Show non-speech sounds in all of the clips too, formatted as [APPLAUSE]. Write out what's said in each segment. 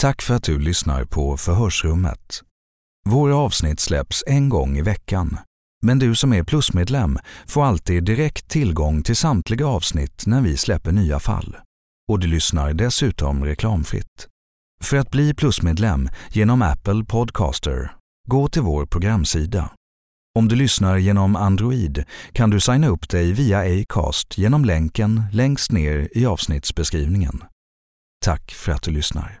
Tack för att du lyssnar på Förhörsrummet. Våra avsnitt släpps en gång i veckan. Men du som är plusmedlem får alltid direkt tillgång till samtliga avsnitt när vi släpper nya fall. Och du lyssnar dessutom reklamfritt. För att bli plusmedlem genom Apple Podcaster, gå till vår programsida. Om du lyssnar genom Android kan du signa upp dig via Acast genom länken längst ner i avsnittsbeskrivningen. Tack för att du lyssnar.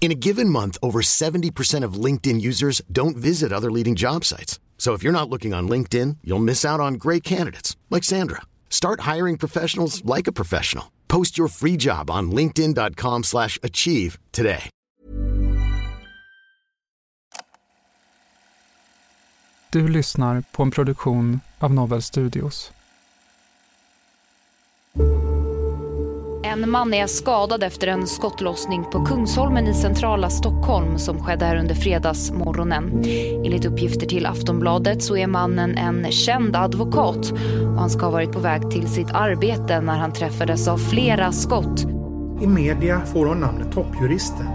In a given month, over 70% of LinkedIn users don't visit other leading job sites. So if you're not looking on LinkedIn, you'll miss out on great candidates like Sandra. Start hiring professionals like a professional. Post your free job on linkedin.com/achieve today. Du lyssnar på en produktion av Novel Studios. En man är skadad efter en skottlossning på Kungsholmen i centrala Stockholm som skedde här under fredagsmorgonen. Enligt uppgifter till Aftonbladet så är mannen en känd advokat och han ska ha varit på väg till sitt arbete när han träffades av flera skott. I media får hon namnet toppjuristen.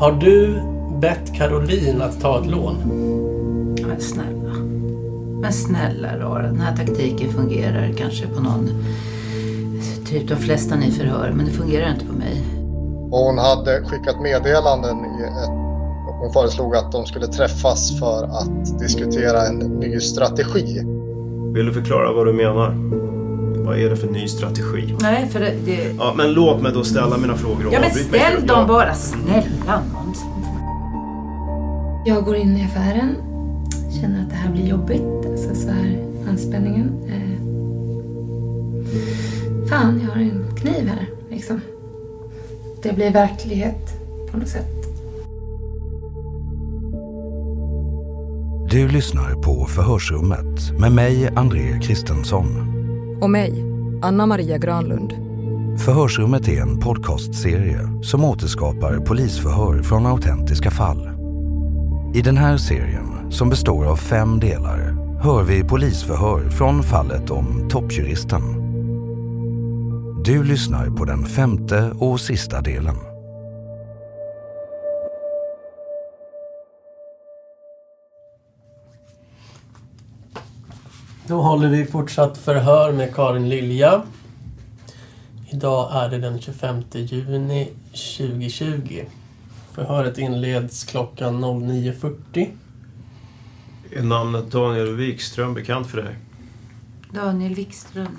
Har du bett Caroline att ta ett lån? Men snälla. Men snälla rara, den här taktiken fungerar kanske på någon, typ de flesta ni förhör, men det fungerar inte på mig. Hon hade skickat meddelanden i ett hon föreslog att de skulle träffas för att diskutera en ny strategi. Vill du förklara vad du menar? Vad är det för ny strategi? Nej, för det... det... Ja, men låt mig då ställa mina frågor och Ja, men ställ dem bara, snälla nån. Jag går in i affären, känner att det här blir jobbigt, alltså så här anspänningen. Eh, fan, jag har en kniv här, liksom. Det blir verklighet på något sätt. Du lyssnar på Förhörsrummet med mig, André Kristensson. Och mig, Anna Maria Granlund. Förhörsrummet är en podcastserie som återskapar polisförhör från autentiska fall. I den här serien, som består av fem delar, hör vi polisförhör från fallet om toppjuristen. Du lyssnar på den femte och sista delen. Då håller vi fortsatt förhör med Karin Lilja. Idag är det den 25 juni 2020. Förhöret inleds klockan 09.40. Är namnet Daniel Wikström bekant för dig? Daniel Wikström.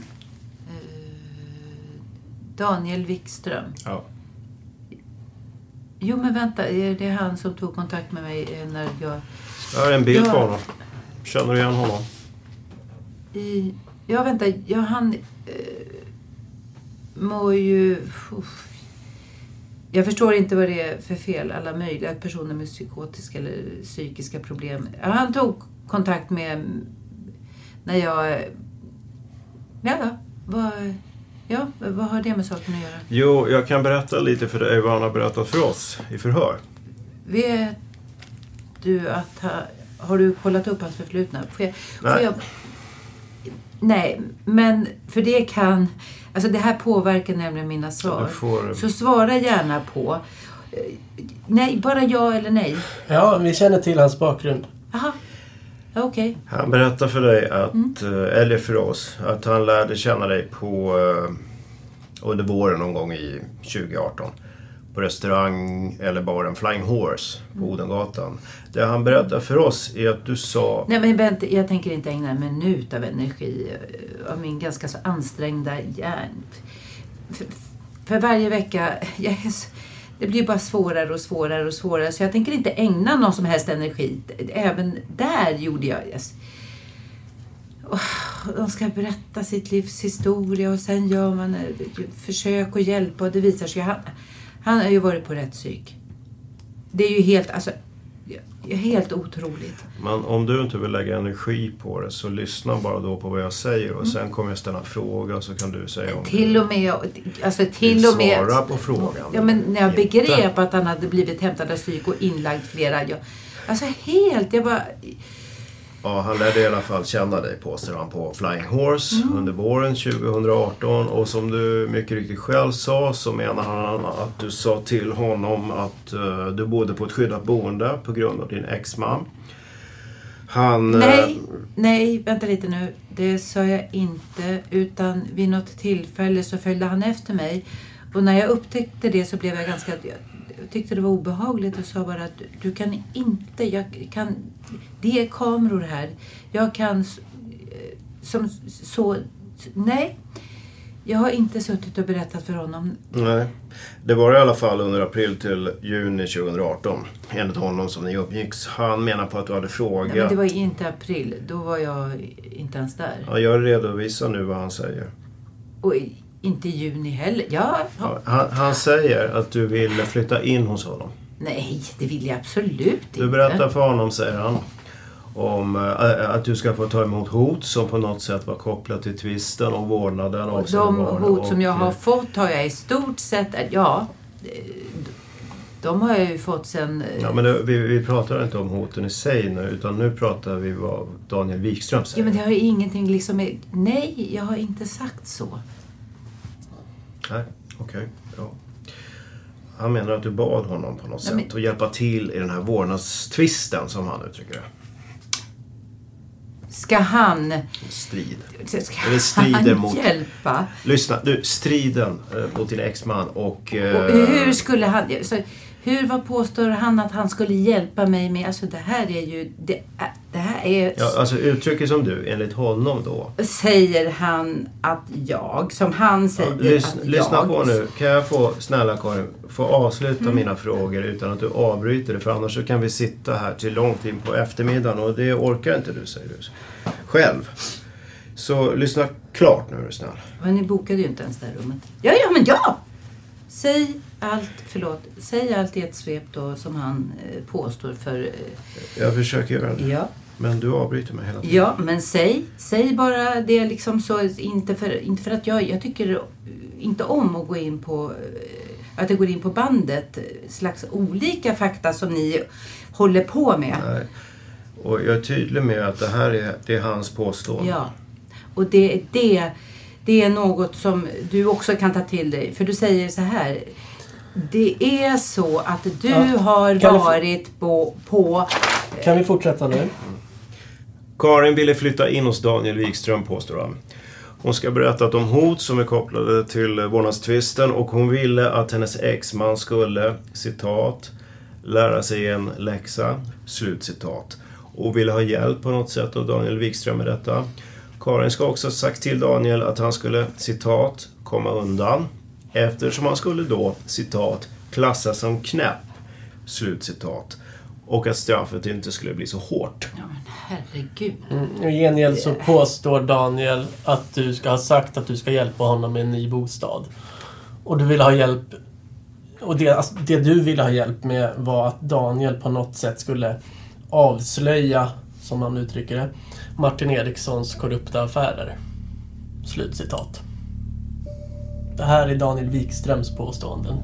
Daniel Wikström. Ja. Jo, men vänta. är Det han som tog kontakt med mig eh, när jag... Jag har en bild på honom. Känner du igen honom? I, ja, vänta. Ja, han eh, mår ju... uff. Jag förstår inte vad det är för fel. Alla möjliga personer med psykotiska eller psykiska problem. Ja, Han tog kontakt med när jag... Ja, ja. Ja, vad har det med saken att göra? Jo, jag kan berätta lite för dig vad han har berättat för oss i förhör. vet du att... Ha, har du kollat upp hans förflutna? Får jag, får Nej. jag, nej, men för det kan... Alltså det här påverkar nämligen mina svar. får- Så svara gärna på... eh, Nej, bara ja eller nej. Ja, vi känner till hans bakgrund. Jaha, okej. Han berättar för dig att, Mm. eh, eller för oss, att han lärde känna dig på eh, under våren någon gång i 2018. På restaurang eller baren Flying Horse på Odengatan. Det han berättar för oss är att du sa... Nej men vänta, jag tänker inte ägna en minut av energi eh, av min ganska så ansträngda hjärn. För, för varje vecka, [LAUGHS] jag är så, det blir bara svårare och svårare och svårare. Så jag tänker inte ägna någon som helst energi. Även där gjorde jag... yes. De ska berätta sitt livs historia och sen gör man försök att hjälpa och det visar sig. Han, han har ju varit på rätt psyk. Det är ju helt, alltså, helt otroligt. Men om du inte vill lägga energi på det så lyssna bara då på vad jag säger och sen kommer jag ställa en fråga så kan du säga om Mm. Till och med, alltså till och med... svara på frågan. Ja, men när jag Inte. begrep att han hade blivit hämtad av psyk och inlagd flera... Jag, alltså helt, jag bara... Ja, han lärde i alla fall känna dig påstår han på Flying Horse Mm. under våren 2018 och som du mycket riktigt själv sa så menar han att du sa till honom att eh, du bodde på ett skyddat boende på grund av din exman. Han... eh, Nej, nej, vänta lite nu. Det sa jag inte. Utan vid något tillfälle så följde han efter mig. Och när jag upptäckte det så blev jag ganska... Tyckte det var obehagligt och sa bara att du, kan inte... Jag kan, det är kameror här. Jag kan... eh, Som så... Nej. Jag har inte suttit och berättat för honom. Nej. Det var i alla fall under april till juni 2018. Enligt honom som ni umgicks. Han menar på att du hade Nej, men frågat. det var inte april. Då var jag inte ens där. Ja, jag redovisar nu vad han säger. Och inte i juni heller. Ja, ja. Ja, han, han säger att du vill flytta in hos honom. Nej, det vill jag absolut inte. Du berättar för honom, säger han, om äh, att du ska få ta emot hot som på något sätt var kopplat till tvisten om vårdnaden Och avseende de hot som och, jag har fått har jag i stort sett... Ja, eh, de har jag ju fått sen... Ja, men det, vi, vi pratar inte om hoten i sig nu, utan nu pratar vi vad Daniel Wikström Ja, säger. men det har ju ingenting liksom med... Nej, jag har inte sagt så. Nej, okej. ja. Han menar att du bad honom på något Nej, men- sätt att hjälpa till i den här vårdnadstvisten, som han uttrycker det. Ska han... Strid. Ska Eller striden han mot... hjälpa? Lyssna, du, striden eh, mot din exman och... eh, Och hur skulle han... Så, hur, vad påstår han att han skulle hjälpa mig med? Alltså det här är ju... Det, det här är... Ja, alltså uttrycket som du, enligt honom då. Säger han att jag, som han säger Lys, att lyssna jag... på nu. Kan jag få, snälla Karin, få avsluta Mm. mina frågor utan att du avbryter det? För annars så kan vi sitta här till långt in på eftermiddagen och det orkar inte du, säger du. Själv. Så lyssna klart nu är du snäll. Men ni bokade ju inte ens det här rummet. Ja, ja, men ja! Säg allt, förlåt, säg allt i ett svep då som han eh, påstår för... Eh, Jag försöker göra det. Ja. Men du avbryter mig hela tiden. ja, men säg, säg bara det liksom så, inte för, inte för att jag, jag tycker inte om att gå in på, eh, att det går in på bandet, slags olika fakta som ni håller på med. Nej. Och jag är tydlig med att det här är, det är hans påstående. Ja. Och det, det, det är något som du också kan ta till dig. För du säger så här. Det är så att du Ja. har Kan varit på, på... Kan vi fortsätta nu? Karin ville flytta in hos Daniel Wikström påstår han. Hon ska ha berättat om hot som är kopplade till vårdnadstvisten och hon ville att hennes exman skulle, citat, lära sig en läxa, slutcitat. Och ville ha hjälp på något sätt av Daniel Wikström med detta. Karin ska också ha sagt till Daniel att han skulle, citat, komma undan. Eftersom han skulle då, citat, klassas som knäpp, slutcitat. Och att straffet inte skulle bli så hårt. Herregud. Mm. I gengäld så påstår Daniel att du ska ha sagt att du ska hjälpa honom med en ny bostad. Och du vill ha hjälp... Och det, alltså, det du ville ha hjälp med var att Daniel på något sätt skulle avslöja, som han uttrycker det, Martin Erikssons korrupta affärer. Slutcitat. Det här är Daniel Wikströms påståenden.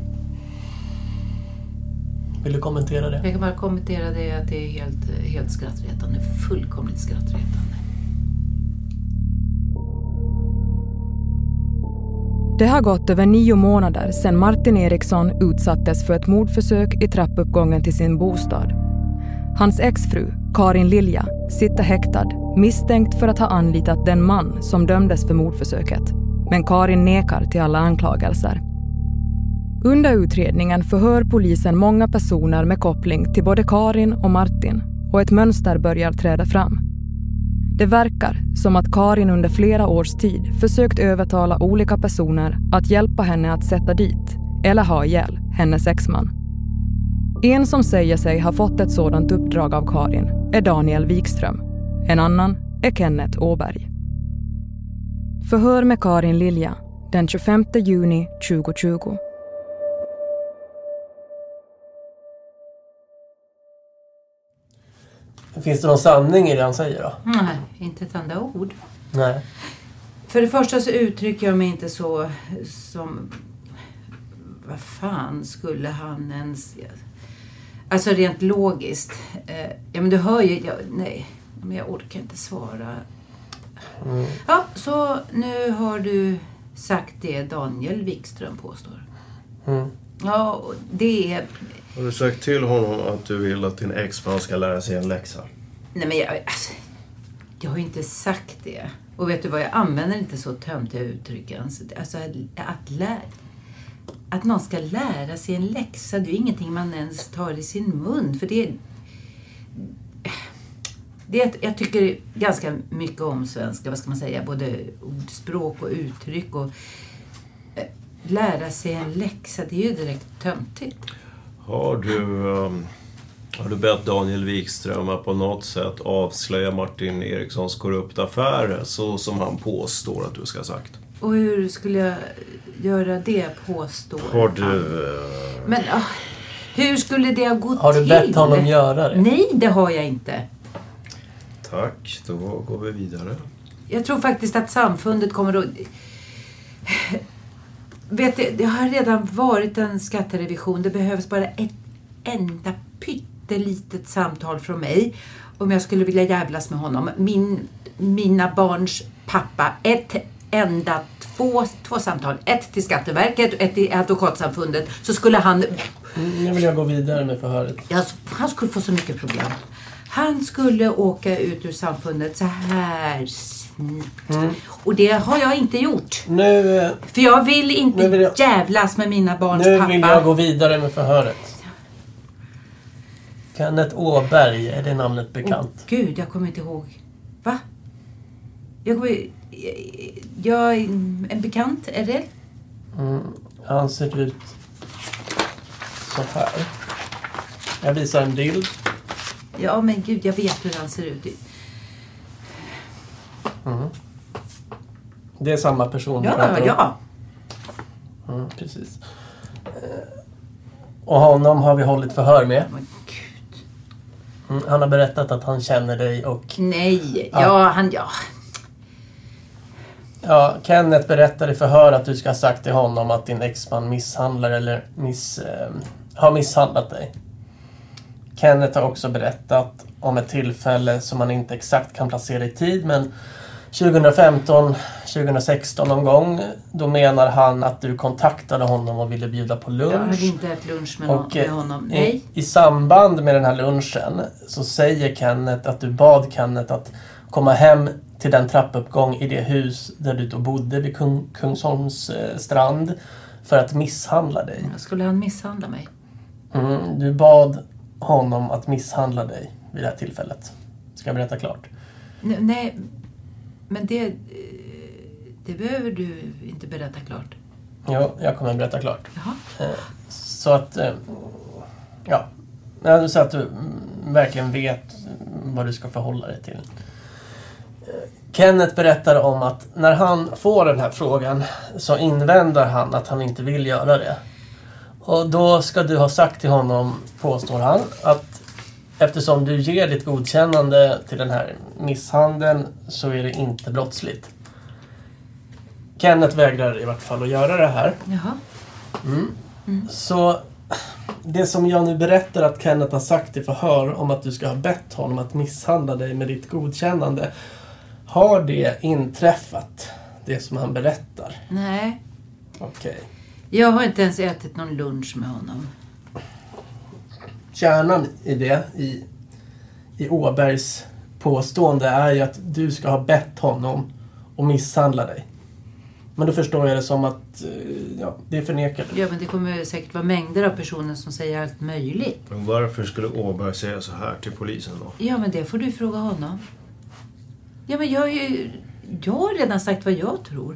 Vill du kommentera det? Jag kan bara kommentera det att det är helt, helt skrattretande. Fullkomligt skrattretande. Det har gått över nio månader sedan Martin Eriksson utsattes för ett mordförsök i trappuppgången till sin bostad. Hans exfru, Karin Lilja, sitter häktad misstänkt för att ha anlitat den man som dömdes för mordförsöket. Men Karin nekar till alla anklagelser. Under utredningen förhör polisen många personer med koppling till både Karin och Martin och ett mönster börjar träda fram. Det verkar som att Karin under flera års tid försökt övertala olika personer att hjälpa henne att sätta dit eller ha ihjäl hennes exman. En som säger sig ha fått ett sådant uppdrag av Karin är Daniel Wikström. En annan är Kenneth Åberg. Förhör med Karin Lilja den 25 juni 2020. Finns det någon sanning i det han säger då? Nej, inte ett enda ord. Nej. För det första så uttrycker jag mig inte så som... Vad fan skulle han ens... Alltså rent logiskt. Eh, ja men du hör ju... Jag, nej, men jag orkar inte svara. Mm. Ja, så nu har du sagt det Daniel Wikström påstår. Mm. Ja, och det är... Har du sagt till honom att du vill att din exman ska lära sig en läxa? Nej men jag... Alltså, jag har ju inte sagt det. Och vet du vad, jag använder inte så töntiga uttryck ens. Alltså att lära... Att någon ska lära sig en läxa, det är ju ingenting man ens tar i sin mun. För det... det är, jag tycker ganska mycket om svenska, vad ska man säga, både ordspråk och uttryck. Och, eh, lära sig en läxa, det är ju direkt töntigt. Har du, um, har du bett Daniel Wikström att på något sätt avslöja Martin Erikssons korrupta affärer så som han påstår att du ska ha sagt? Och hur skulle jag göra det, påstår Har du... eh, Men ah, hur skulle det ha gått Har du till? bett honom göra det? Nej, det har jag inte. Tack, då går vi vidare. Jag tror faktiskt att samfundet kommer att... Vet du, det har redan varit en skatterevision. Det behövs bara ett enda pyttelitet samtal från mig om jag skulle vilja jävlas med honom. Min, mina barns pappa. Ett enda, två, två samtal. Ett till Skatteverket och ett till Advokatsamfundet. Så skulle han... Nu vill jag gå vidare med förhöret. Ja, han skulle få så mycket problem. Han skulle åka ut ur samfundet så här snabbt. Mm. Och det har jag inte gjort. Nu, eh, För jag vill inte Nu vill jag- jävlas med mina barns nu pappa. vill jag gå vidare med förhöret. Kenneth Åberg, är det namnet bekant? Gud, jag kommer inte ihåg. Va? Jag kommer... Jag är en bekant, är det? Mm, han ser ut så här. Jag visar en bild. Ja, men gud, jag vet hur han ser ut. Mm. Det är samma person Ja, pratar om. ja. Mm, precis. Eh, Och honom har vi hållit förhör med. Mm, han har berättat att han känner dig och... Nej, Ja. ja, han... Ja. Ja, Kenneth berättar i förhör att du ska ha sagt till honom att din exman misshandlar eller miss, eh, har misshandlat dig. Kenneth har också berättat om ett tillfälle som han inte exakt kan placera i tid men 2015, 2016 någon gång då menar han att du kontaktade honom och ville bjuda på lunch. Jag hade inte ätit lunch med, Och med eh, honom. i, Nej. i samband med den här lunchen så säger Kenneth att du bad Kenneth att komma hem till den trappuppgång i det hus där du då bodde vid Kung, Kungsholms eh, strand för att misshandla dig. Skulle han misshandla mig? Mm, du bad honom att misshandla dig vid det här tillfället. Ska jag berätta klart? Nej, men det... eh, Det behöver du inte berätta klart. Jo, jag kommer berätta klart. Jaha. Eh, Så att... eh, Ja. Så att du mm, verkligen vet vad du ska förhålla dig till. Kenneth berättar om att när han får den här frågan så invänder han att han inte vill göra det. Och då ska du ha sagt till honom, påstår han, att eftersom du ger ditt godkännande till den här misshandeln så är det inte brottsligt. Kenneth vägrar i vart fall att göra det här. Jaha. Mm. Så Det som jag nu berättar att Kenneth har sagt i förhör om att du ska ha bett honom att misshandla dig med ditt godkännande. Har det inträffat? Det som han berättar? Nej. Okej. Jag har inte ens ätit någon lunch med honom. Kärnan i det, i, i Åbergs påstående, är ju att du ska ha bett honom att misshandla dig. Men då förstår jag det som att eh, ja, det förnekar du. Ja, men det kommer säkert vara mängder av personer som säger allt möjligt. Men varför skulle Åberg säga så här till polisen då? Ja, men det får du fråga honom. Ja, men jag, har ju, jag har redan sagt vad jag tror.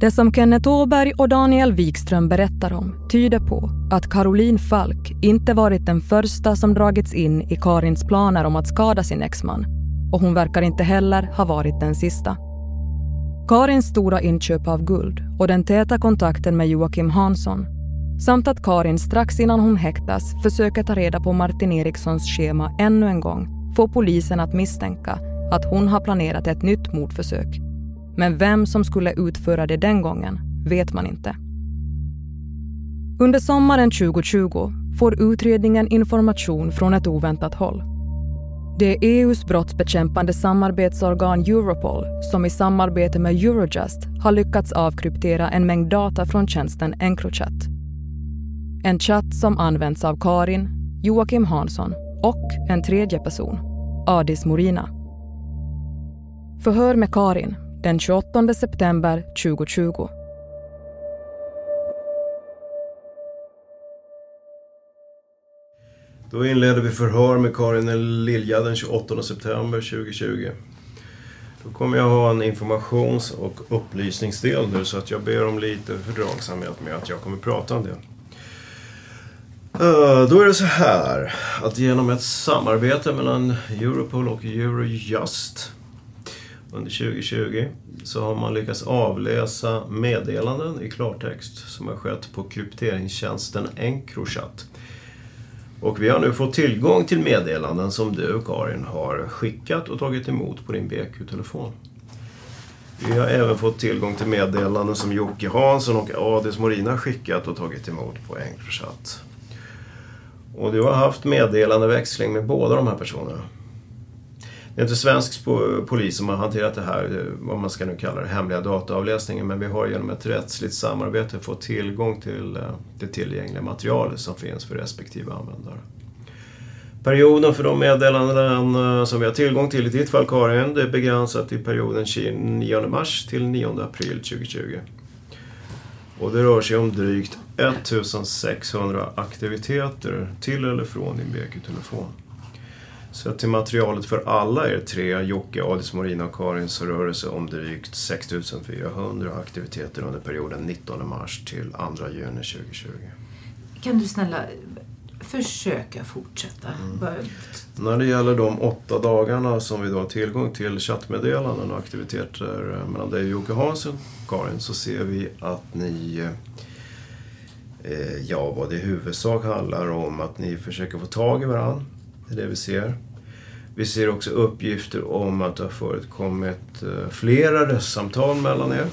Det som Kenneth Åberg och Daniel Wikström berättar om tyder på att Caroline Falk inte varit den första som dragits in i Karins planer om att skada sin exman. Och hon verkar inte heller ha varit den sista. Karins stora inköp av guld och den täta kontakten med Joakim Hansson samt att Karin strax innan hon häktas försöker ta reda på Martin Erikssons schema ännu en gång får polisen att misstänka att hon har planerat ett nytt mordförsök. Men vem som skulle utföra det den gången vet man inte. Under sommaren 2020 får utredningen information från ett oväntat håll. Det är EUs brottsbekämpande samarbetsorgan Europol som i samarbete med Eurojust har lyckats avkryptera en mängd data från tjänsten Encrochat. En chatt som används av Karin, Joakim Hansson och en tredje person, Adis Morina. Förhör med Karin den 28 september 2020. Då inleder vi förhör med Karin Lilja den 28 september 2020. Då kommer jag ha en informations och upplysningsdel nu så att jag ber om lite fördragsamhet med att jag kommer prata en del. Eh, då är det så här att genom ett samarbete mellan Europol och Eurojust under 2020 så har man lyckats avläsa meddelanden i klartext som har skett på krypteringstjänsten Encrochat. Och vi har nu fått tillgång till meddelanden som du, Karin, har skickat och tagit emot på din BQ-telefon. Vi har även fått tillgång till meddelanden som Jocke Hansson och Adis Morina skickat och tagit emot på Encrochat. Och du har haft meddelandeväxling med båda de här personerna. Det är inte svensk polis som har hanterat det här, vad man ska nu kalla det, hemliga dataavläsningen. Men vi har genom ett rättsligt samarbete fått tillgång till eh, det tillgängliga materialet som finns för respektive användare. Perioden för de meddelanden eh, som vi har tillgång till i ditt fall Karin, det är begränsat till perioden 9 mars till 9 april 2020. Och det rör sig om drygt 1600 aktiviteter till eller från din BQ-telefon. Så till materialet för alla er tre, Jocke, Adis, Morina och Karin, så rör det sig om drygt 6400 aktiviteter under perioden 19 mars till 2 juni 2020. Kan du snälla försöka fortsätta? Mm. När det gäller de åtta dagarna som vi då har tillgång till chattmeddelanden och aktiviteter mellan dig och Jocke Hansson, Karin, så ser vi att ni eh, Ja, vad det i huvudsak handlar om att ni försöker få tag i varandra det är det vi ser. Vi ser också uppgifter om att det har förekommit eh, flera röstsamtal mellan er.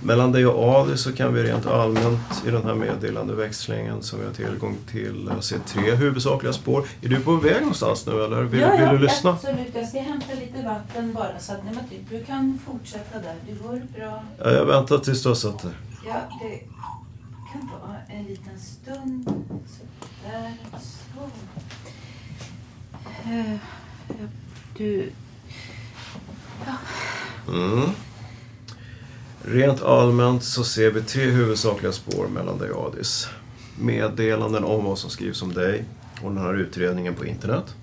Mellan dig och Adi så kan vi rent allmänt i den här meddelandeväxlingen som vi har tillgång till se tre huvudsakliga spår. Är du på väg någonstans nu eller vill, ja, ja, vill du lyssna? absolut. Jag ska hämta lite vatten bara så att nej, du kan fortsätta där. Det går bra. Ja, jag väntar tills du har satt dig. Ja, det kan vara en liten stund. Så där, så. Eh, eh, du... Ja. Mm. Rent allmänt så ser vi tre huvudsakliga spår mellan dig och Adis. Meddelanden om vad som skrivs om dig och den här utredningen på internet.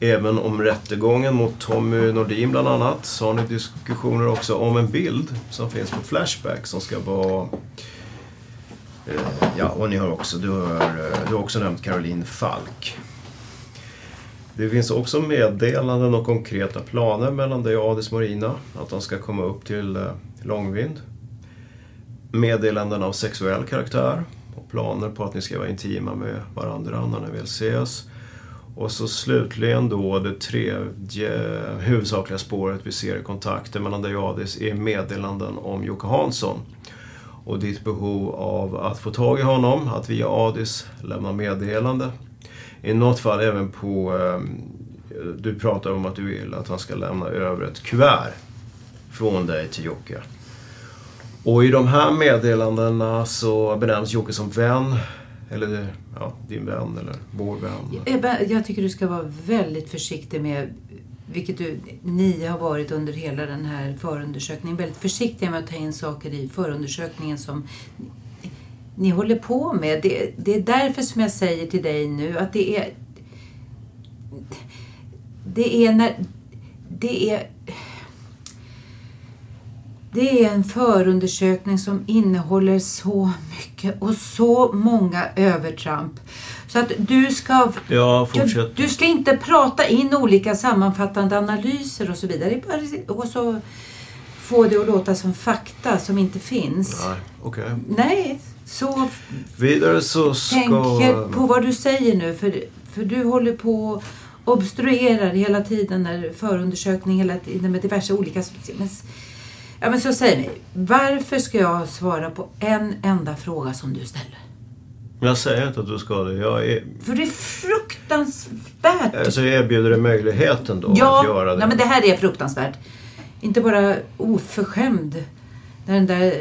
Även om rättegången mot Tommy Nordin bland annat så har ni diskussioner också om en bild som finns på Flashback som ska vara eh, Ja, och ni har också, du har, eh, du har också nämnt Caroline Falk. Det finns också meddelanden och konkreta planer mellan dig och Adis Morina. Att de ska komma upp till eh, Långvind. Meddelanden av sexuell karaktär och planer på att ni ska vara intima med varandra när ni vill ses. Och så slutligen då det tredje huvudsakliga spåret vi ser i kontakten mellan dig och Adis är meddelanden om Jocke Hansson. Och ditt behov av att få tag i honom, att via Adis lämna meddelande i något fall även på... Ehm, du pratar om att du vill att han ska lämna över ett kuvert från dig till Jocke. Och i de här meddelandena så benämns Jocke som vän. Eller ja, din vän eller vår vän. Ebba, Jag tycker du ska vara väldigt försiktig med, vilket du, ni har varit under hela den här förundersökningen, väldigt försiktiga med att ta in saker i förundersökningen som ni håller på med. Det, det, är därför som jag säger till dig nu att det är... Det är när... Det är... Det är en förundersökning som innehåller så mycket och så många övertramp. Så att du ska... Ja. Du, du ska inte prata in olika sammanfattande analyser och så vidare. Och så få det att låta som fakta som inte finns. Nej, okej. Okay. Nej, så Vidare så ska... tänker på vad du säger nu. För, för du håller på och obstruerar hela tiden när förundersökning hela tiden med diverse olika... Men, ja, men så säg mig. Varför ska jag svara på en enda fråga som du ställer? Jag säger inte att du ska det. Jag är... För det är fruktansvärt. Alltså jag erbjuder dig möjligheten då ja, att göra det. Ja, men det här är fruktansvärt. Inte bara oförskämd Den där...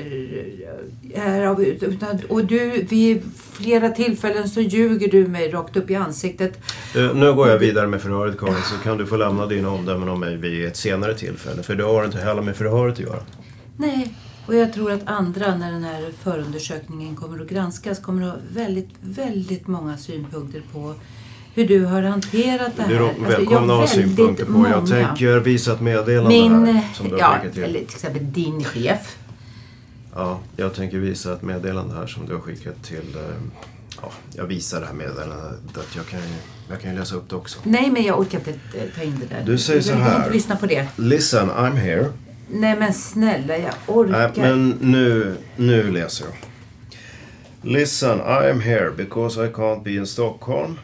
Här vi, utan, och du, vid flera tillfällen så ljuger du mig rakt upp i ansiktet. Eh, Nu går jag vidare med förhöret Karin så kan du få lämna dina omdömen om mig vid ett senare tillfälle. För det har inte heller med förhöret att göra. Nej, och jag tror att andra när den här förundersökningen kommer att granskas kommer att ha väldigt, väldigt många synpunkter på hur du har hanterat det här. Du är Alltså, välkomna att ha synpunkter på. Jag många. tänker visa ett meddelande Min, här. Som du har ja, till. eller till exempel din chef. Ja, jag tänker visa ett meddelande här som du har skickat till... eh, Ja, jag visar det här meddelandet. Att jag, kan, jag kan ju läsa upp det också. Nej, men jag orkar inte eh, ta in det där. Du säger så här. inte lyssna på det. Listen, I'm here. Nej, men snälla, jag orkar. Nej, men nu, nu läser jag. Listen, I am here because I can't be in Stockholm.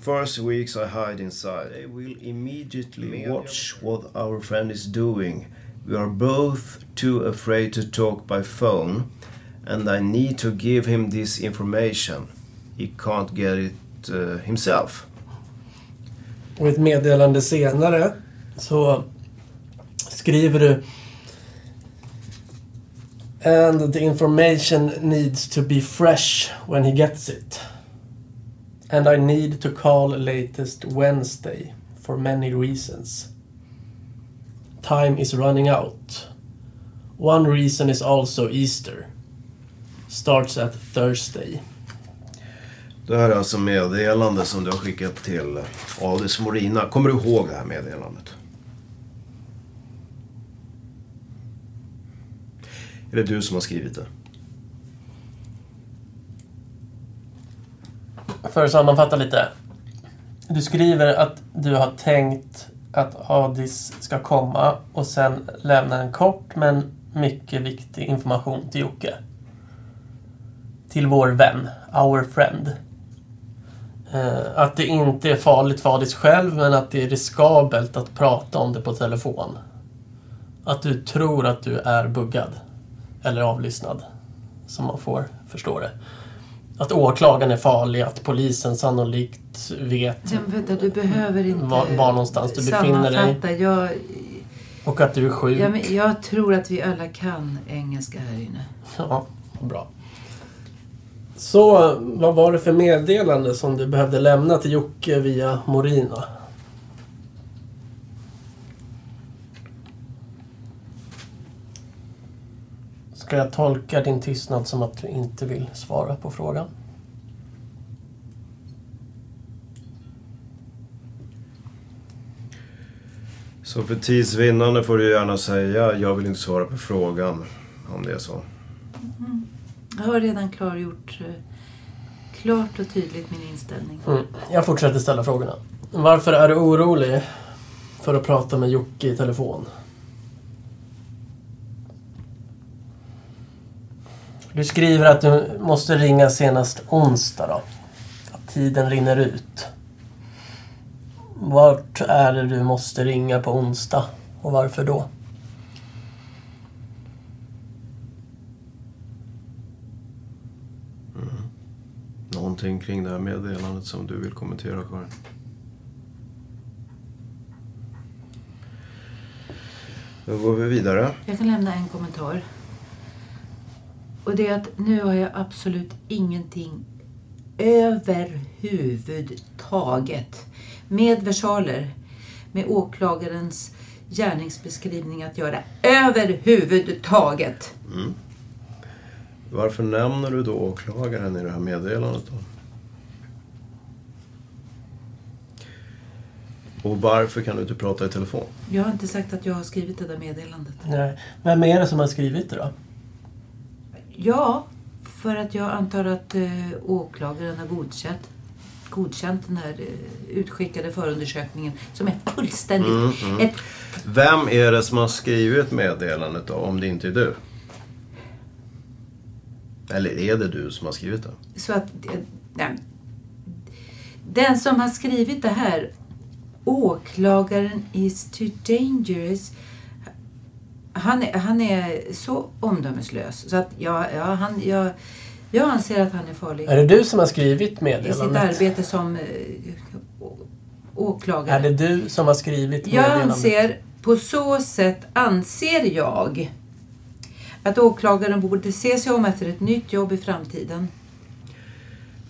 First weeks I hide inside. They will immediately watch what our friend is doing. We are both too afraid to talk by phone, and I need to give him this information. He can't get it uh, himself. Och ett meddelande senare så skriver du And the information needs to be fresh when he gets it. And I need to call latest Wednesday for many reasons. Time is running out. One reason is also Easter. Starts at Thursday. Det här är alltså meddelande som du har skickat till Adis Morina. Kommer du ihåg det här meddelandet? Är det du som har skrivit det? För att sammanfatta lite. Du skriver att du har tänkt att Adis ska komma och sen lämna en kort men mycket viktig information till Jocke. Till vår vän, our friend. Eh, att det inte är farligt för Adis själv men att det är riskabelt att prata om det på telefon. Att du tror att du är buggad. Eller avlyssnad. Som man får förstå det. Att åklagaren är farlig, att polisen sannolikt vet Men vänta, du behöver inte var, var någonstans du befinner dig. Jag, Och att du är sjuk. jag, men jag tror att vi alla kan engelska här inne. Ja, bra. Så, vad var det för meddelande som du behövde lämna till Jocke via Morina? Ska jag tolka din tystnad som att du inte vill svara på frågan? Så för tids vinnande får du gärna säga jag vill inte svara på frågan. Om det är så. Mm. Jag har redan klargjort eh, klart och tydligt min inställning. Mm. Jag fortsätter ställa frågorna. Varför är du orolig för att prata med Jocke i telefon? Du skriver att du måste ringa senast onsdag då. Att tiden rinner ut. Vart är det du måste ringa på onsdag? Och varför då? Någonting kring det här meddelandet som du vill kommentera Karin? Då går vi vidare. Jag kan lämna en kommentar. Och det är att nu har jag absolut ingenting överhuvudtaget med versaler, med åklagarens gärningsbeskrivning att göra. Överhuvudtaget! Mm. Varför nämner du då åklagaren i det här meddelandet då? Och varför kan du inte prata i telefon? Jag har inte sagt att jag har skrivit det där meddelandet. Nej. Vem är det som har skrivit det då? Ja, för att jag antar att eh, åklagaren har godkänt, godkänt den här eh, utskickade förundersökningen som är fullständigt... Mm, mm. Ett, Vem är det som har skrivit meddelandet då, om det inte är du? Eller är det du som har skrivit det? så att... eh, Nej, den som har skrivit det här, åklagaren is too dangerous. Han är, han är så omdömeslös så att jag, ja, han, jag, jag anser att han är farlig. Är det du som har skrivit I sitt meddelandet? arbete som eh, åklagare. Är det du som har skrivit Jag meddelandet? anser, på så sätt anser jag Att åklagaren borde se sig om efter ett nytt jobb i framtiden.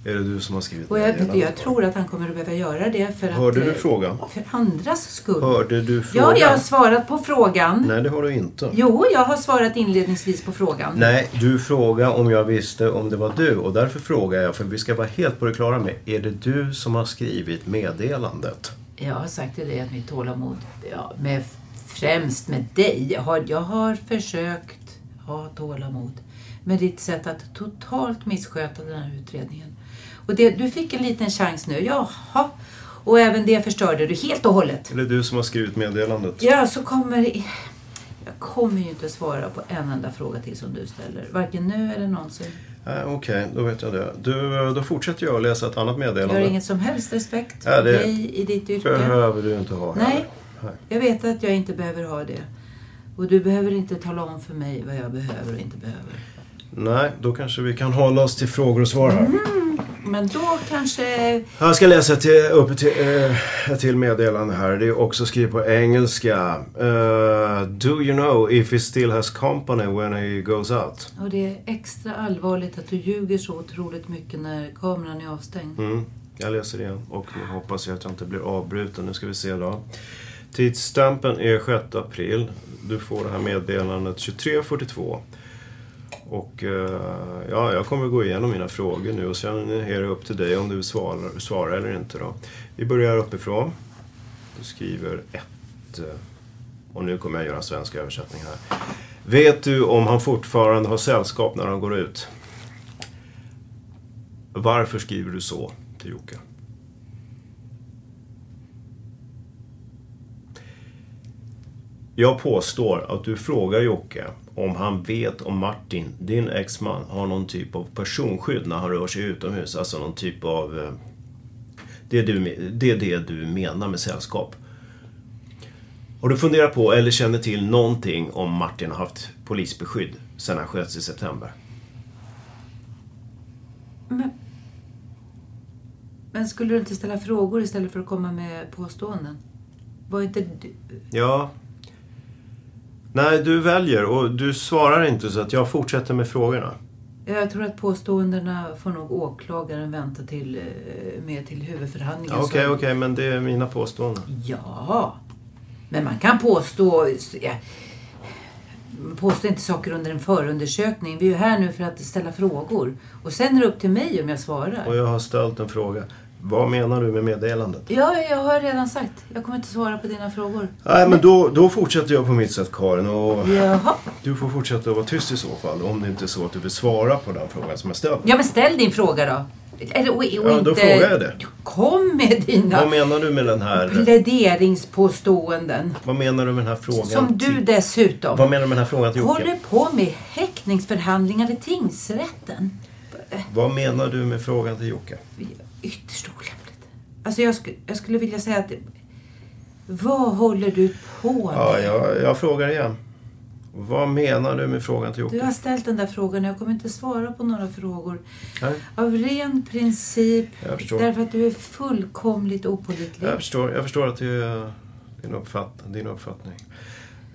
Är det du som har skrivit Och jag, meddelandet? jag tror att han kommer att behöva göra det för att... Hörde du eh, frågan? För andras skull. Hörde du frågan? Ja, jag har svarat på frågan. Nej, det har du inte. Jo, jag har svarat inledningsvis på frågan. Nej, du frågade om jag visste om det var du och därför frågar jag, för vi ska vara helt på det klara med, är det du som har skrivit meddelandet? Jag har sagt till dig att mitt tålamod, ja, med, främst med dig, jag har, jag har försökt ha tålamod med ditt sätt att totalt missköta den här utredningen. Och det, du fick en liten chans nu, jaha. Och även det förstörde du helt och hållet. Det du som har skrivit meddelandet? Ja, så kommer... Jag kommer ju inte svara på en enda fråga till som du ställer. Varken nu eller någonsin. Nej, Okej, då vet jag det. Du, då fortsätter jag att läsa ett annat Jag meddelande. har ingen som helst respekt för det dig i ditt yrke. behöver du inte ha. Nej, Nej. jag vet att jag inte behöver ha det. Och du behöver inte tala om för mig vad jag behöver och inte behöver. Nej, då kanske vi kan hålla oss till frågor och svar här. Mm, men då kanske... Jag ska läsa till, upp till, eh, till meddelande här. Det är också skrivet på engelska. Eh, do you know if he still has company when he goes out? Och det är extra allvarligt att du ljuger så otroligt mycket när kameran är avstängd. Mm, jag läser igen och nu hoppas jag att jag inte blir avbruten. Nu ska vi se då. Tidsstämpeln är 6 april. Du får det här meddelandet 23.42. Och eh, ja, jag kommer gå igenom mina frågor nu och sen är det upp till dig om du svarar, svarar eller inte. Då. Vi börjar uppifrån. Du skriver ett. Eh, och nu kommer jag göra en svensk översättning här. Vet du om han fortfarande har sällskap när han går ut? Varför skriver du så till Jocke? Jag påstår att du frågar Jocke om han vet om Martin, din exman, har någon typ av personskydd när han rör sig utomhus. Alltså någon typ av... eh, Det är, du, det är det du menar med sällskap. Har du funderat på eller känner till någonting om Martin har haft polisbeskydd sedan han sköts i september? Men, men skulle du inte ställa frågor istället för att komma med påståenden? Var inte du... Ja. Nej, du väljer och du svarar inte så att jag fortsätter med frågorna. Jag tror att påståendena får nog åklagaren vänta till, eh, med till huvudförhandlingen. Okej, Så- okej, men det är mina påståenden. Ja, men man kan påstå... Ja, man påstår inte saker under en förundersökning. Vi är ju här nu för att ställa frågor. Och sen är det upp till mig om jag svarar. Och jag har ställt en fråga. Vad menar du med meddelandet? Ja, jag har redan sagt. Jag kommer inte svara på dina frågor. Nej, men då, då fortsätter jag på mitt sätt, Karin. Och Jaha. du får fortsätta att vara tyst i så fall. Om det inte är så att du vill svara på den frågan som jag ställt. Ja, men ställ din fråga då. Eller, och, och Ja, inte... då frågar jag det. Kom med dina Vad menar du med den här... pläderingspåståenden. Vad menar du med den här frågan? Som du till- dessutom Vad menar du med den här frågan till Jocke? håller på med häktningsförhandlingar i tingsrätten. Vad menar du med frågan till Jocke? Ytterst olämpligt. Alltså jag, sk jag skulle vilja säga att... Vad håller du på med? Ja, jag, jag frågar igen. Vad menar du med frågan till Du Jocke? har ställt den där frågan och jag kommer inte svara på några frågor. Nej, Av ren princip. Jag förstår. Därför att du är fullkomligt opålitlig. jag förstår, jag förstår att det är din, uppfatt, din uppfattning.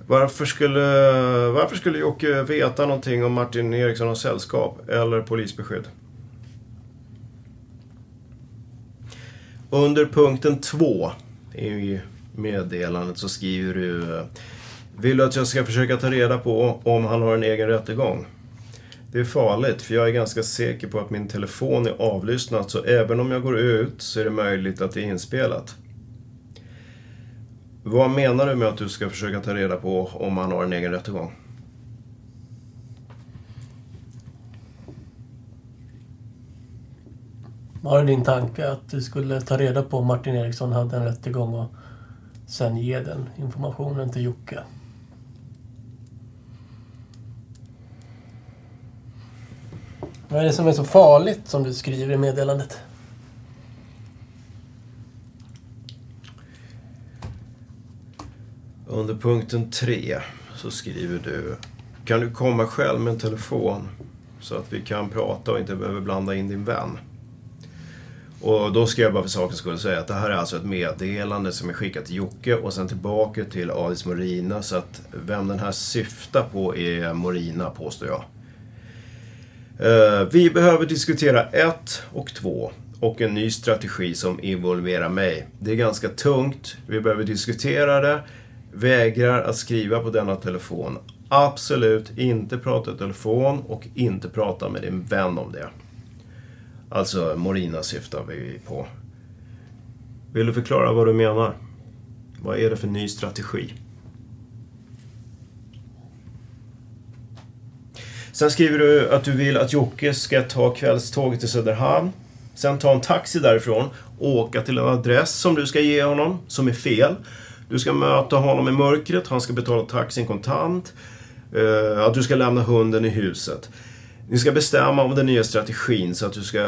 Varför skulle, varför skulle Jocke veta någonting om Martin Eriksson har sällskap eller polisbeskydd? Under punkten 2 i meddelandet så skriver du Vill du att jag ska försöka ta reda på om han har en egen rättegång? Det är farligt för jag är ganska säker på att min telefon är avlyssnad så även om jag går ut så är det möjligt att det är inspelat. Vad menar du med att du ska försöka ta reda på om han har en egen rättegång? Var det din tanke att du skulle ta reda på om Martin Eriksson hade en rättegång och sen ge den informationen till Jocke? Vad är det som är så farligt som du skriver i meddelandet? Under punkten 3 så skriver du Kan du komma själv med en telefon så att vi kan prata och inte behöver blanda in din vän? Och då ska jag bara för sakens skull säga att det här är alltså ett meddelande som är skickat till Jocke och sen tillbaka till Adis Morina. Så att vem den här syftar på är Morina, påstår jag. Eh, vi behöver diskutera ett och två och en ny strategi som involverar mig. Det är ganska tungt. Vi behöver diskutera det. Vägrar att skriva på denna telefon. Absolut inte prata i telefon och inte prata med din vän om det. Alltså, Morina syftar vi på. Vill du förklara vad du menar? Vad är det för ny strategi? Sen skriver du att du vill att Jocke ska ta kvällståget till Söderhamn. Sen ta en taxi därifrån, åka till en adress som du ska ge honom, som är fel. Du ska möta honom i mörkret, han ska betala taxin kontant. Eh, att du ska lämna hunden i huset. Ni ska bestämma om den nya strategin så att du ska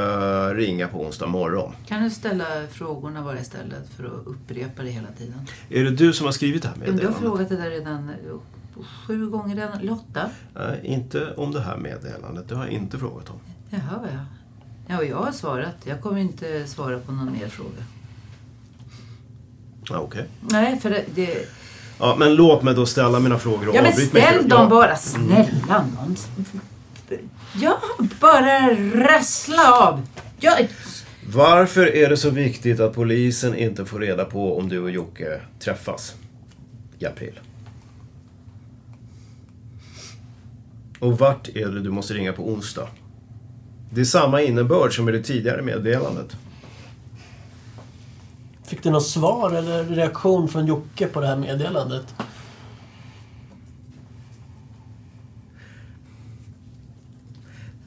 ringa på onsdag morgon. Kan du ställa frågorna bara istället för att upprepa det hela tiden? Är det du som har skrivit det här meddelandet? Du har frågat det där redan eh, sju gånger redan. Lotta? Nej, inte om det här meddelandet. Det har jag inte frågat om. Jaha, jag. Ja, och jag har svarat. Jag kommer inte svara på någon mer fråga. Ja, Okej. Okay. Nej, för det, det... Ja, men låt mig då ställa mina frågor och Ja, men ställ dem bara. Snälla någon. Ja, bara rassla av. Jag... Varför är det så viktigt att polisen inte får reda på om du och Jocke träffas i april? Och vart är det du måste ringa på onsdag? Det är samma innebörd som i det tidigare meddelandet. Fick du något svar eller reaktion från Jocke på det här meddelandet?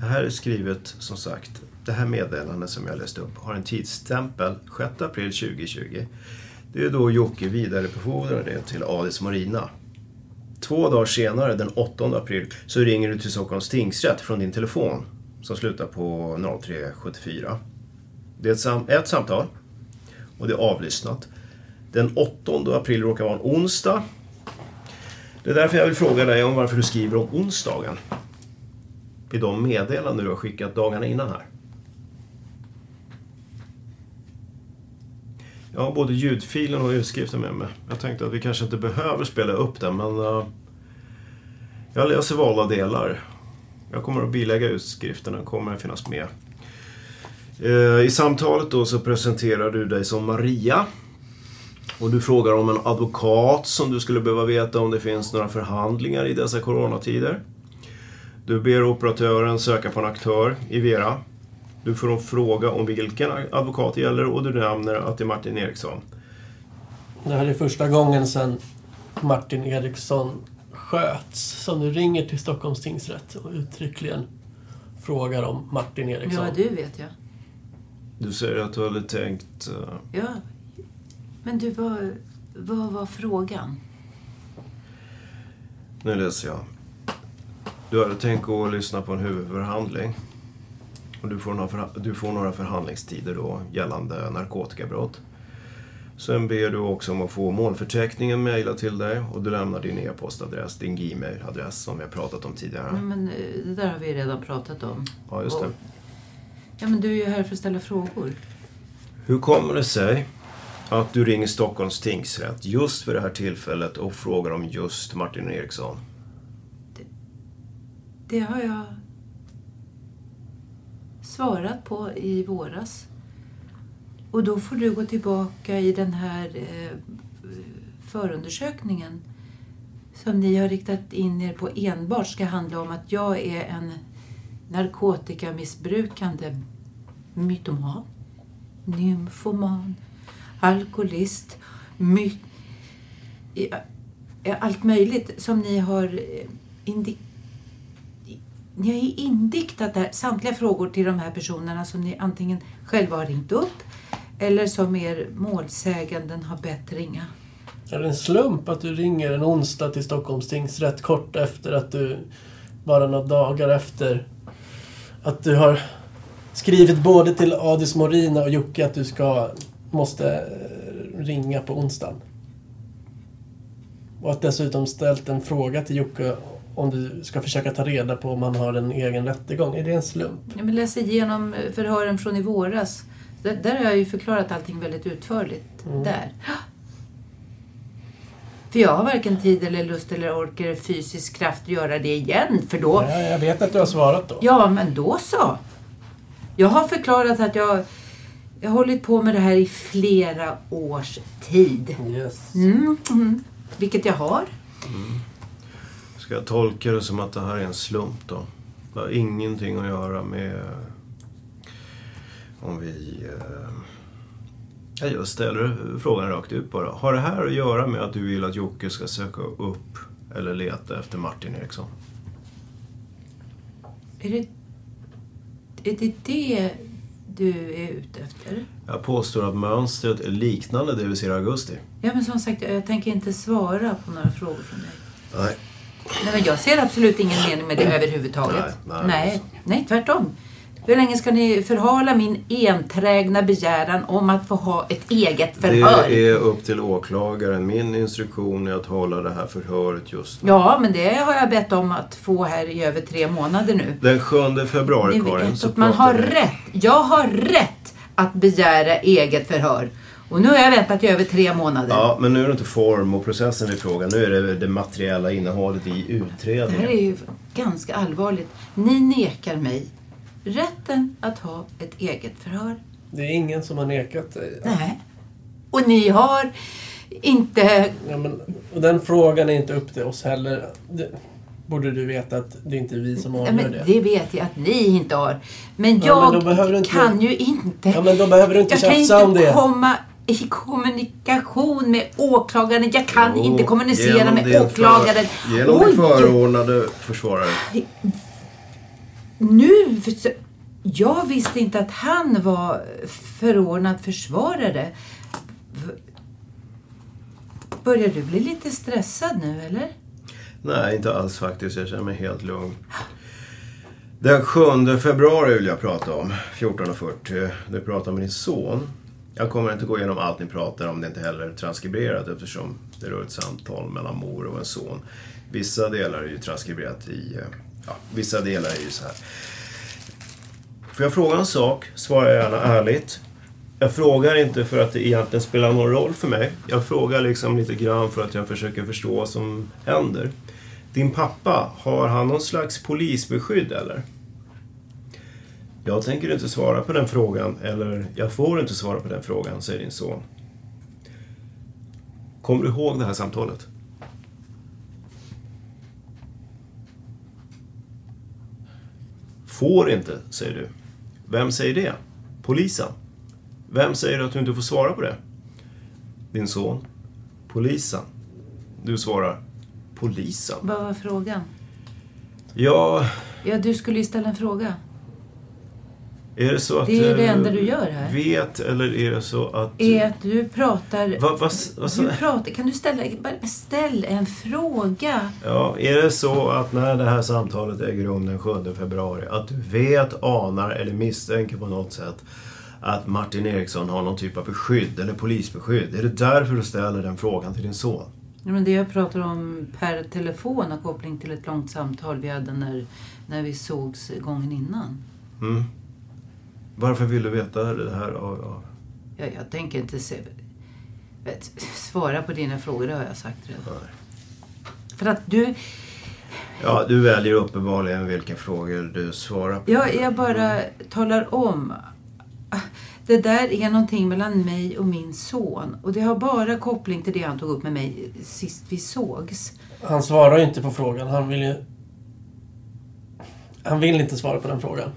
Det här är skrivet, som sagt, det här meddelandet som jag läste upp har en tidsstämpel 6 april 2020. Det är då Jocke vidarebefordrar det till Adis Marina. Två dagar senare, den 8 april, så ringer du till Stockholms tingsrätt från din telefon som slutar på 0374. Det är ett, sam ett samtal och det är avlyssnat. Den 8 april råkar vara en onsdag. Det är därför jag vill fråga dig om varför du skriver om onsdagen i de meddelanden du har skickat dagarna innan här. Jag har både ljudfilen och utskriften med mig. Jag tänkte att vi kanske inte behöver spela upp den, men uh, jag läser valda delar. Jag kommer att bilägga utskriften, den kommer att finnas med. Uh, I samtalet då så presenterar du dig som Maria. Och du frågar om en advokat som du skulle behöva veta om det finns några förhandlingar i dessa coronatider. Du ber operatören söka på en aktör i Vera. Du får en fråga om vilken advokat det gäller och du nämner att det är Martin Eriksson. Det här är första gången sedan Martin Eriksson sköts som du ringer till Stockholms tingsrätt och uttryckligen frågar om Martin Eriksson. Ja, du vet jag. Du säger att du hade tänkt... Uh... Ja. Men du, vad, vad var frågan? Nu läser jag. Du hade tänkt och lyssna på en huvudförhandling. Och du får, några, du får några förhandlingstider då gällande narkotikabrott. Sen ber du också om att få målförteckningen mejlad till dig och du lämnar din e-postadress, din Gmail-adress som vi har pratat om tidigare. Ja, men eh, det där har vi redan pratat om. Ja, just det. Ja, men du är ju här för att ställa frågor. Hur kommer det sig att du ringer Stockholms tingsrätt just för det här tillfället och frågar om just Martin Eriksson? Det har jag svarat på i våras. Och då får du gå tillbaka i den här eh, förundersökningen som ni har riktat in er på enbart ska handla om att jag är en narkotikamissbrukande mytoman, nymfoman, alkoholist, my, allt möjligt som ni har eh, indikerat ni har ju indiktat där, samtliga frågor till de här personerna som ni antingen själva har ringt upp eller som er målsäganden har bett ringa. Är det en slump att du ringer en onsdag till Stockholms tingsrätt kort efter att du, bara några dagar efter, att du har skrivit både till Adis Morina och Jocke att du ska, måste eh, ringa på onsdagen? Och att dessutom ställt en fråga till Jocke om du ska försöka ta reda på om han har en egen rättegång. Är det en slump? Ja, men läs igenom förhören från i våras. Där, där har jag ju förklarat allting väldigt utförligt. Mm. Där. För jag har varken tid eller lust eller ork eller fysisk kraft att göra det igen. För då... Ja, jag vet att du har svarat då. Ja, men då så. Jag har förklarat att jag, jag har hållit på med det här i flera års tid. Yes. Mm, mm. Vilket jag har. Ska jag tolka det som att det här är en slump då? Det har ingenting att göra med om vi... Eh, jag ställer frågan rakt ut bara. Har det här att göra med att du vill att Jocke ska söka upp eller leta efter Martin Eriksson? Är det, är det det du är ute efter? Jag påstår att mönstret är liknande det vi ser i augusti. Ja, men som sagt, jag tänker inte svara på några frågor från dig. Nej. Nej, men jag ser absolut ingen mening med det överhuvudtaget. Nej, nej. nej, nej, tvärtom. Hur länge ska ni förhala min enträgna begäran om att få ha ett eget förhör? Det är upp till åklagaren. Min instruktion är att hålla det här förhöret just nu. Ja, men det har jag bett om att få här i över tre månader nu. Den 7 februari, Karin, så att man har rätt. Jag har rätt att begära eget förhör. Och nu har jag väntat i över tre månader. Ja, men nu är det inte form och processen vi frågar. Nu är det det materiella innehållet i Det här utredningen. är ju ganska allvarligt. Ni nekar mig rätten att ha ett eget förhör. Det är ingen som har nekat dig. Nej. Och ni har inte... Ja, men, och den frågan är inte upp till oss heller. Det borde du veta att det är inte vi som Ja, avgör men det. det vet jag att ni inte har. Men Ja, jag men du inte- kan ju inte... Ja, men då behöver du inte jag kan tjafsa inte om det. komma i kommunikation med åklagaren. Jag kan Jo, inte kommunicera med åklagaren. För, genom din förordnade försvarare. Nu... för- Jag visste inte att han var förordnad försvarare. Börjar du bli lite stressad nu, eller? Nej, inte alls faktiskt. Jag känner mig helt lugn. Den 7 februari vill jag prata om. 14.40. Du pratar med din son. Jag kommer inte gå igenom allt ni pratar om. Det är inte heller transkriberat eftersom det rör ett samtal mellan mor och en son. Vissa delar är ju transkriberat i... Eh, ja, vissa delar är ju så här. Får jag fråga en sak? Svara gärna ärligt. Jag frågar inte för att det egentligen spelar någon roll för mig. Jag frågar liksom lite grann för att jag försöker förstå vad som händer. Din pappa, har han någon slags polisbeskydd eller? Jag tänker inte svara på den frågan, eller jag får inte svara på den frågan, säger din son. Kommer du ihåg det här samtalet? Får inte, säger du. Vem säger det? Polisen. Vem säger att du inte får svara på det? Din son. Polisen. Du svarar. Polisen. Vad var frågan? Ja, Ja, du skulle ju ställa en fråga. Är det så att Det är det du enda du gör här. vet eller är det så att... Är att du pratar... Va, va, sa- du pratar... Kan du ställa... Ställ en fråga. Ja, är det så att när det här samtalet äger rum den 7 februari att du vet, anar eller misstänker på något sätt att Martin Eriksson har någon typ av beskydd eller polisbeskydd? Är det därför du ställer den frågan till din son? Ja, men det jag pratar om per telefon har koppling till ett långt samtal vi hade när, när vi sågs gången innan. Mm. Varför vill du veta det här? av- av- Ja, jag tänker inte se, vet, svara på dina frågor, det har jag sagt redan. För att du... Ja, du väljer uppenbarligen vilka frågor du svarar på. Jag, jag bara talar om. Det där är någonting mellan mig och min son. Och det har bara koppling till det han tog upp med mig sist vi sågs. Han svarar ju inte på frågan. Han vill ju... Han vill inte svara på den frågan.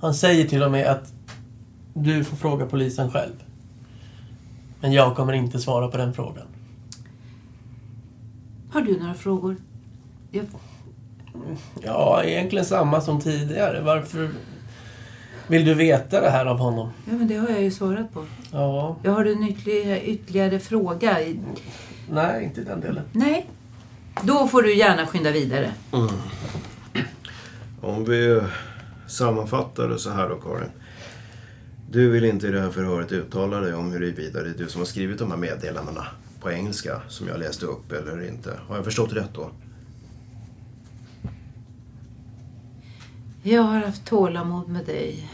Han säger till och med att du får fråga polisen själv. Men jag kommer inte svara på den frågan. Har du några frågor? Jag, Ja, egentligen samma som tidigare. Varför vill du veta det här av honom? ja, men det har jag ju svarat på. Ja, Jag har du en ytterligare, ytterligare fråga? nej, inte i den delen. Nej. Då får du gärna skynda vidare. Mm. Om vi sammanfattar det så här då, Karin. Du vill inte i det här förhöret uttala dig om huruvida det är du som har skrivit de här meddelandena på engelska som jag läste upp eller inte. Har jag förstått rätt då? Jag har haft tålamod med dig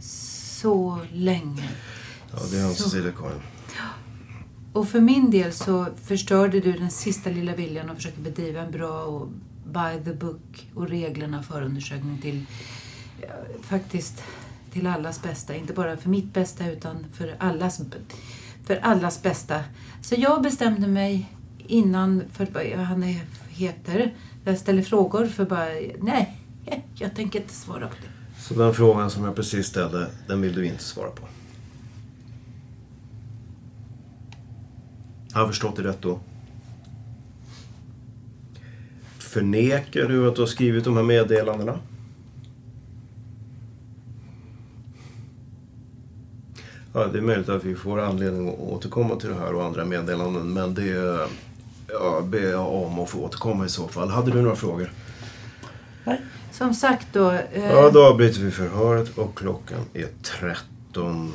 så länge. Ja, det är Så- Cecilia Karin. Och för min del så förstörde du den sista lilla viljan att försöka bedriva en bra och by the book och reglerna förundersökning till ja, faktiskt till allas bästa. Inte bara för mitt bästa utan för allas, för allas bästa. Så jag bestämde mig innan för vad han heter. Jag ställer frågor för bara, nej, [LAUGHS] jag tänker inte svara på det. Så den frågan som jag precis ställde, den vill du inte svara på? Har jag förstått det rätt då? Förnekar du att du har skrivit de här meddelandena? Ja, det är möjligt att vi får anledning att återkomma till det här och andra meddelanden, men det ja, ber jag om att få återkomma i så fall. Hade du några frågor? Som sagt då. eh, Ja, då avbryter vi förhöret och klockan är 13.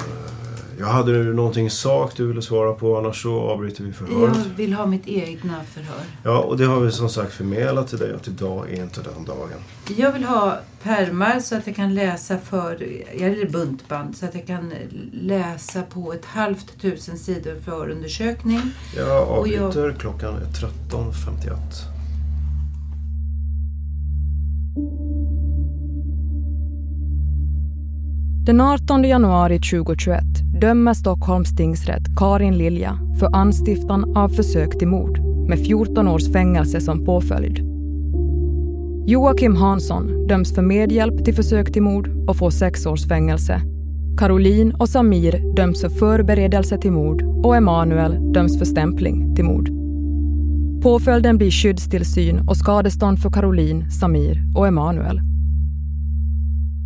Jag hade du någonting i sak du ville svara på, annars så avbryter vi förhöret. jag vill ha mitt egna förhör. Ja, och det har vi som sagt förmedlat till dig att idag är inte den dagen. Jag vill ha pärmar så att jag kan läsa för, eller buntband, så att jag kan läsa på ett halvt tusen sidor förundersökning. Jag Och jag- avbryter, klockan är 13.51. Den 18 januari 2021 dömer Stockholms tingsrätt Karin Lilja för anstiftan av försök till mord med 14 års fängelse som påföljd. Joakim Hansson döms för medhjälp till försök till mord och får sex års fängelse. Caroline och Samir döms för förberedelse till mord och Emanuel döms för stämpling till mord. Påföljden blir skyddstillsyn och skadestånd för Caroline, Samir och Emanuel.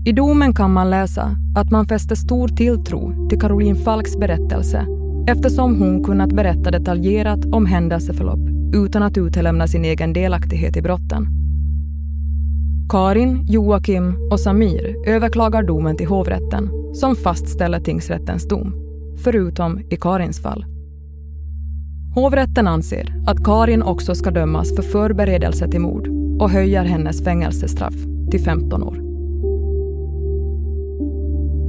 I domen kan man läsa att man fäster stor tilltro till Caroline Falks berättelse eftersom hon kunnat berätta detaljerat om händelseförlopp utan att utelämna sin egen delaktighet i brotten. Karin, Joakim och Samir överklagar domen till hovrätten som fastställer tingsrättens dom, förutom i Karins fall. Hovrätten anser att Karin också ska dömas för förberedelse till mord och höjer hennes fängelsestraff till 15 år.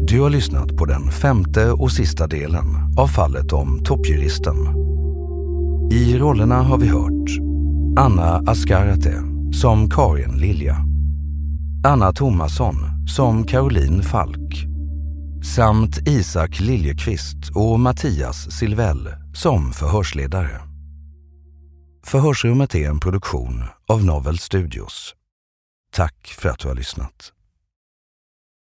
Du har lyssnat på den femte och sista delen av fallet om toppjuristen. I rollerna har vi hört Anna Askarate som Karin Lilja, Anna Thomasson som Caroline Falk samt Isak Liljekvist och Mattias Silvell som förhörsledare. Förhörsrummet är en produktion av Novel Studios. Tack för att du har lyssnat.